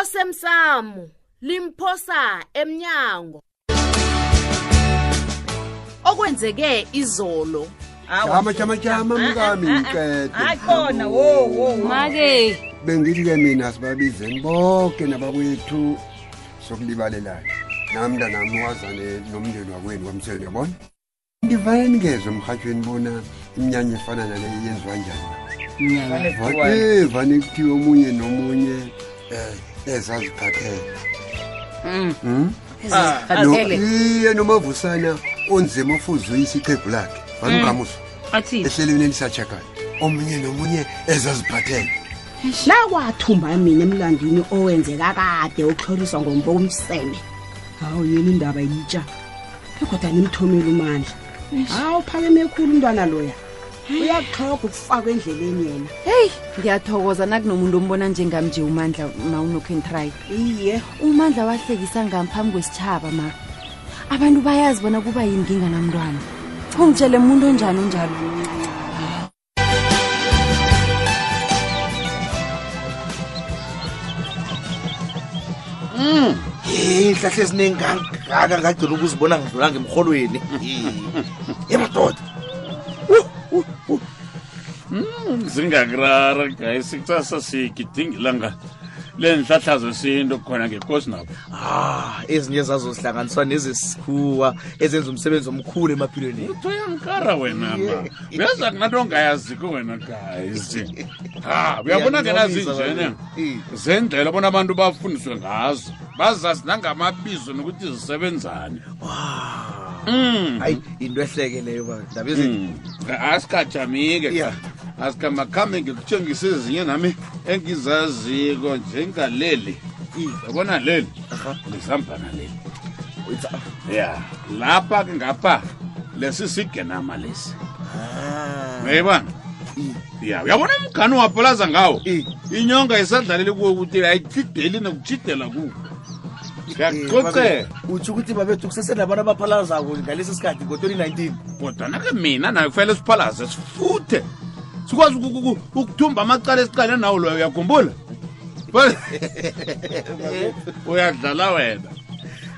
osemsamo limphosa emnyango okwenzeke izolo jama jama jama mkami ngiqede akhona wo wo make bengithi-ke mina sibabizeni bonke nabakwethu sokulibalelana nami mntanami wazane nomndeni wakwenu kwamseni yabona ngivane ningezwe emhatshweni bona iminyanya efana nale yenziwa njani Eh, vane kuthiwa omunye nomunye um ezaziphathele Mm. Hmm? Ah. No- Athele. iye nomavusana onzima ofuze uyise iqhegu lakhe vanikamuso Mm. Athi. ehlelweni elisatshakala omunye nomunye ezaziphathele nakwathumba mina emlandwini owenzeka kade utlhoriswa ngombo umseme hawu yini indaba yitsha begoda nimthomele umandla hawu phakeme khulu umntwana loya uyakuxhoga ukufakwa endleleni yena heyi ngiyathokoza nakunomuntu ombona njengam nje umandla ma unokentribe iye umandla wahlekisa ngam phambi kwesitshaba ma abantu bayazi bona kuba yini nginganamntwana ungitshele muntu onjani onjalo Mm. ihlahle eziningi kangaka ngagcina ukuzibona ngidlula ngemrholweni yemadoda Mm, zingakurara guys kusasa sigidinga ilanga lenhlahla zesintu khona ngekosi nabo ah ezinye zazo zihlanganiswa nezesikhuwa ezenza umsebenzi omkhulu emaphilweni uthi uyangikara wena ma uyaza kungathi ongayaziko wena guys ha uyabona ke nazinjene zendlela bona abantu bafundiswe ngazo bazazi nangamabizo nokuthi zisebenzane Mm. hayi yinto ehleke leyo ba ndaba ezinye asikajamike cha asikamakhambe ngikutshengisa ezinye nami engizaziko njengaleli yabona leli lizambana leli ya lapha ke ngapha lesi sigenama lesi ah. uyayibona ya uyabona umgani wapalaza ngawo inyonga isadlaleli kuwo ukuthi ayitshideli nokutshidela kuwo utsho ukuthi babethu kusesenabantu abaphalazako ngalesi sikhathi ngo-2019 kodwana ke mina nayo kufanele siphalaze sifuthe sikwazi ukuthumba amacala esiqale nawo loyo uyagumbula uyadlala wena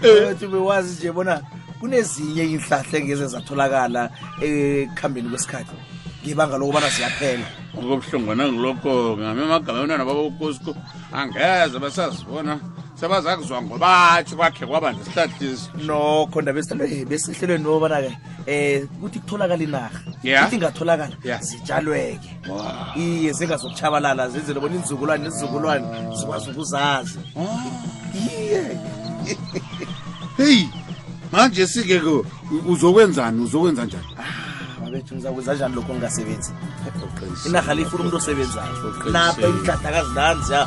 ethi bewazi nje bona kunezinye iinhlahla engeze zatholakala ekuhambeni kwesikhathi ngebanga lokubana ziyaphela ngokobuhlungu nangilokho ngame amagama abantwana babokusko angeze basazibona sebaza kuzwa ngobathi kwakhe kwaba nesihlahlisi nokho ndaba esithandwa besihlelweni nobana-ke um eh, kuthi kutholakala inarha kuthi ingatholakala zijalweke iye zingazokutshabalala zenzele bona iinzukulwane nezizukulwane zikwazi ukuzazi iye heyi manje sike ke uzokwenzani uzokwenza njani Ah, babethu ngizakwenza njani lokho ngingasebenzi inarha le ifuna umuntu osebenzayo napha iinhladakazi nanzi ya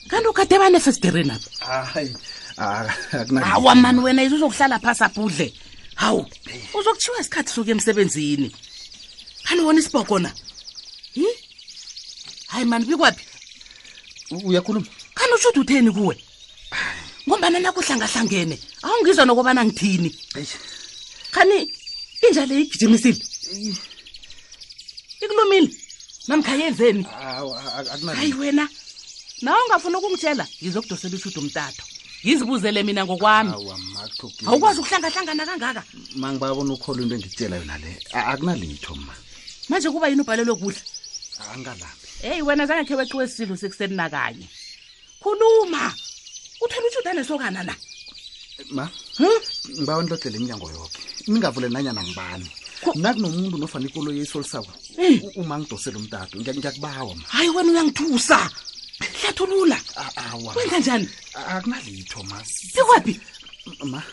kanti ukade banefesdereni apha hayi ah, akuna hawa mani wena yizo uzokuhlala phasi abhudle hawu uzokutshiwa isikhathi sokuya emsebenzini kanti wona isibhoko na hi hayi mani bikwaphi U- uyakhuluma kanti ushuthi utheni kuwe ngombana nakuhlangahlangene awungizwa nokobana ngithini Eish. khani inja le igijimisile ikulumile namkhayenzeni hayi wena nawe ungafuni ukungitshela ngizokudosela ushudo umtato ngizibuzele mina ngokwami awukwazi ukuhlangahlangana kangaka ma ngibabona ukholwa into engikutshela yona le akunalitho ma manje kuba yini ubhalelwe kudla angalambi eyi wena zangakhe weqiwe sidlo sekuseni nakanye khuluma uthola utshuda nesokana na ma ngiba nilodlela iminyango yoke ningavule nanyana ngibani nakunomuntu nofana ikolo yeyisolisako eh. uma ngidosela umtato ngiyakubawa ma hayi wena uyangithusa hlathulula wenza njani akunalitho ma sikwaphi ma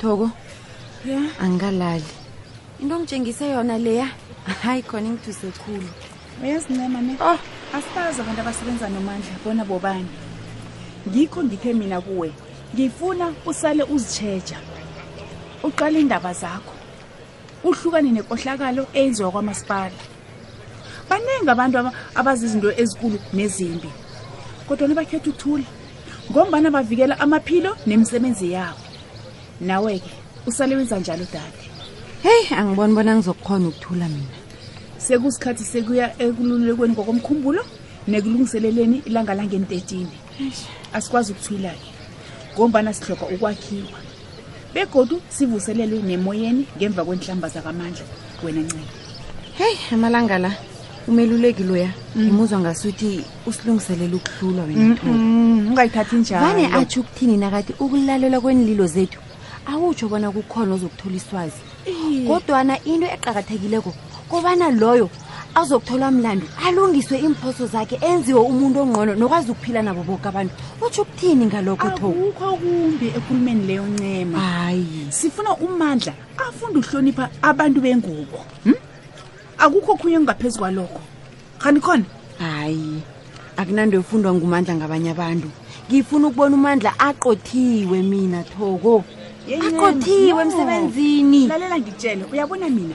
thoko ya angikalali into ongitshengise yona leya hayi khona ingithuse khulu uyazincema ne oh asibazi abantu abasebenza nomandla bona bobani ngikho ngithe mina kuwe ngifuna usale uzitsheja uqala iindaba zakho uhlukane nekohlakalo eyenziwa kwamasipala baningi abantu abazizinto ezikulu nezimbi kodwa nibakhetha ukuthula ngombana bavikela amaphilo nemisebenzi yabo nawe-ke usale wenza njalo dade heyi angiboni bona ngizokukhona ukuthula mina sekusikhathi sekuya ekululekweni ngokomkhumbulo nekulungiseleleni ilanga langentetini asikwazi ukuthula-ke ngombana sidloga ukwakhiwa begodu sivuselelwe nemoyeni ngemva kwenhlamba zakamandla wena ncele heyi amalanga la umeluleki loya mm. ngimuzwa ngasuthi usilungiselela ukuhlulwa wena ungayithathi njalo vane atsho ukuthini nakathi ukulalela kwenililo zethu awutsho bona kukhona ozokuthola iswazi kodwana into eqakathekileko kobana loyo azokuthola mlandu alungiswe iimphoso zakhe enziwe umuntu ongqono nokwazi ukuphila nabo boke abantu utsho ukuthini ngalokho thokukho kumbi ekulumeni leyo ncema hayi sifuna umandla afunde uhlonipha abantu bengubo hm? akukho khunye kungaphezu kwalokho khani khona hayi akunanto efundwa ngumandla ngabanye abantu ngifuna ukubona umandla aqothiwe mina thoko aqothiwe emsebenzini lalela ngitshele uyabona mina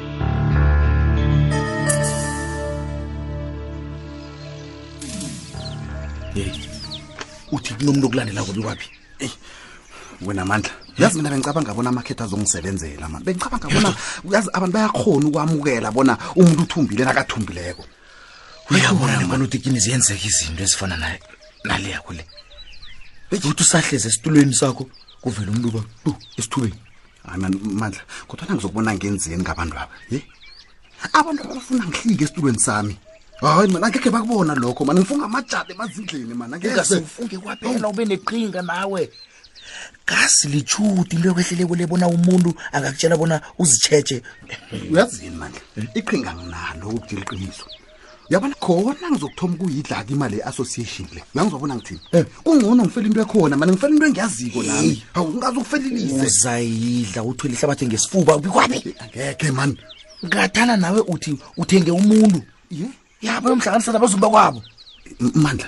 uthi kunomuntu okulandelako bikwaphi eyi wena mandla yazi mina bengicabanga bona amakhetha azongisebenzela mani bengicabanga bona yazi abantu bayakhona ukwamukela bona umuntu uthumbile nakathumbileko uyabona nebona utikini ziyenzeka izinto ezifana nale yakho le ukuthi usahlezi esitulweni sakho kuvela umuntu uba tu esithubeni hayi mani mandla kodwana ngizokubona ngenzeni ngabantu aba ye abantu aba bafuna ngihlike esitulweni sami hayi mani angekhe bakubona lokho mani ngifunga amajade emazindleni mani angekeufunge kwaphela ube neqhinga nawe kasi litshudi into yokwehleleko le bona umuntu angakutshela bona uzitshetshe uyazini mandla iqhinga nginalo ukutshela iqiniso yabona khona ngizokuthoma ukuyidlaka imali ye-association le la ngizobona ngithini eh. kungcono ngifela into ekhona mane ngifela into engiyaziko nami hawu ungaze ukufelilise uzayidla uthwele ihlabathi ngesifuba ubikwami eh, angekhe mani ngathana nawe uthi uthenge umuntu yabo yomhlanganisela bazumba kwabo mandla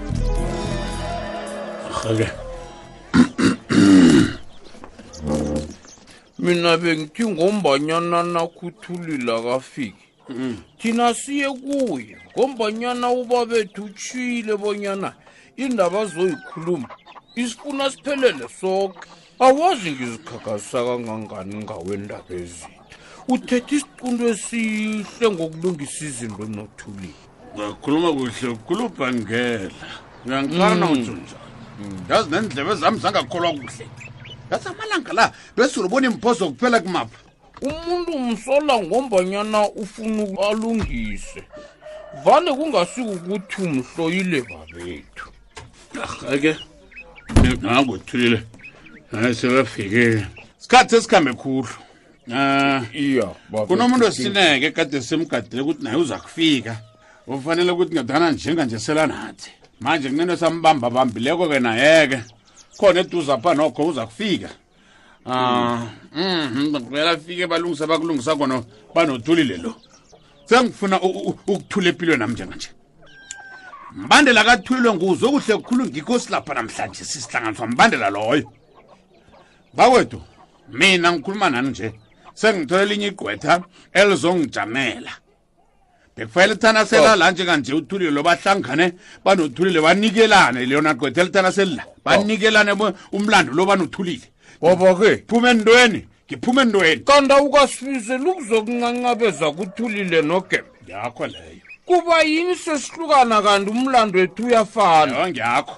Hadi. mina bengingombanyana nakuthulile akafiki mm. thina siye kuye ngombanyana ubabethu utshile bonyana indaba azoyikhuluma isifuna siphelele soke awazi ngizikhakhazisa kangangani ngawendaba ezitha uthethe isiquntu esihle ngokulungisa izinto nothulile ngakhuluma kuhle ukulubhangela ngiyankana mm. utsho njalo yazi nendlebe zami zangakholwa kuhle yazi amalanga la besulubona iimphozo kuphela kumapha umuntu umsola ngombanyana ufuna alungise vane kungasikukuthi umhloyile babethu ake nangothulile sebafikile sikhathi esikhambe khulu ah, iya kunomuntu osineke kade simgadele ukuthi naye uza kufika ufanele ukuthi ngadana njenganje selanathi manje kunento sambamba bambileko-ke naye-ke khona eduzapha nokho uza kufika Ah, mhm, ngicela afike balungisa bakulungisa kona banothulile lo. Sengifuna ukuthula empilweni nami njenganje. Mbandela kathulile nguzwe kuhle kukhulu ngikho silapha namhlanje sisihlanganiswa mbandela loyo. Bakwethu, mina ngikhuluma nani nje. Sengithola elinye igqwetha elizongijamela. bekufanele lithana sela oh. la njekanje uthulile lo bahlangane banothulile banikelane leyona gqwethe lithana selila oh. banikelane umlando lo banothulile bobo-ke phuma entweni ngiphume entweni kanti awukasifise lukuzokuncancabeza kuthulile nogembe yakho leyo kuba yini sesihlukana kanti umlando wethu uyafana ngiyakho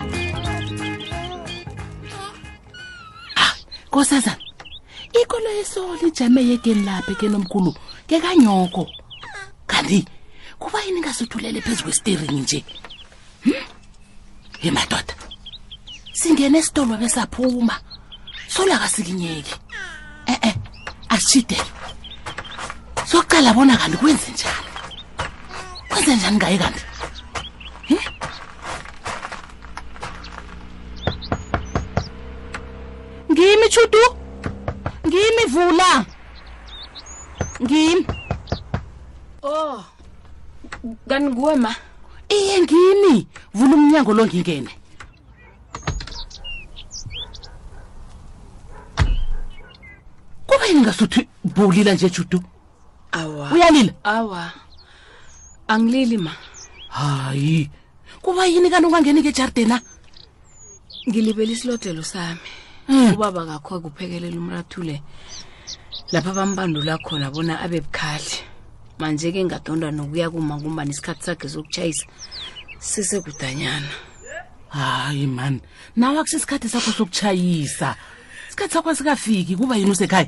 kosazana ikolo esolo ijame yekeni lapha ekeni omkhulu kekanyoko kanti kuba yini ngasuthulele phezu kwesiteringi nje hmm? ye madoda singena esitolo besaphuma solakasikinyeki e-e asitshidele sokucala bona kanti kwenze njani kwenze njani ngaye kanti ngimi chudu ngimi vula ngimi oh kanti nguwe ma iye ngimi vula umnyango lo ngingene kuba yini ngasuthi bulila nje judu awa uyalila awa angilili ma hayi kuba yini kanti ungangeni ke ejardeni na ngilibela isilodlelo sami Hmm. ubaba kakho kuphekelela umrathule lapha bambandula khona bona abe bukhali manje-ke ngadonda nokuya kuma ngombani isikhathi sakhe sokutshayisa sisekudanyana hayi mani nawe akusesikhathi sakho sokutshayisa isikhathi sakho asikafiki kuba yini usekhaya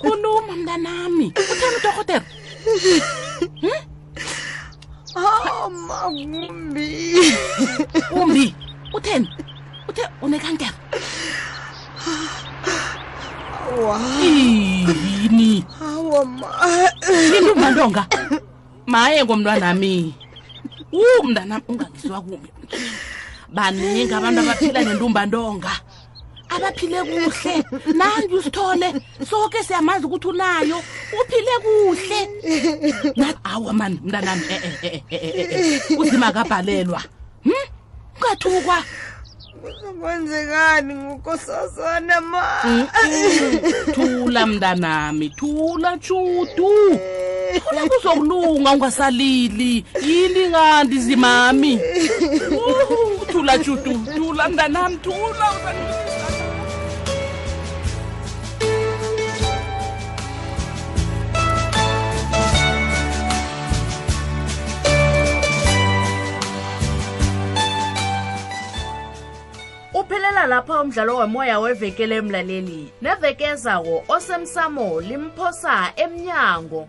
khuluma mntanami utheni udorhotera Oh, mawumbi. umbi utheni uthe unekankera Wa, yini hawa ma. yini umalonga maye ngomntwanami u mntanami ungangizwa kumbi baningi abantu abaphila nentumbantonga abaphile kuhle nange usithole soke siyamazi ukuthi unayo uphile kuhle awa mani mntanami eh, eh, eh, uzima kabhalelwa hmm? ungathukwa kwenzekani ngukosazana ma thula mntanami thula tshudu thula kuzokulunga ungasalili yini kanti zimami thula tshudu thula mntanami Uphelela lapha umdlalo womoya wevekele emlaleli. Neveke ezawo osemsamo limphosa emnyango.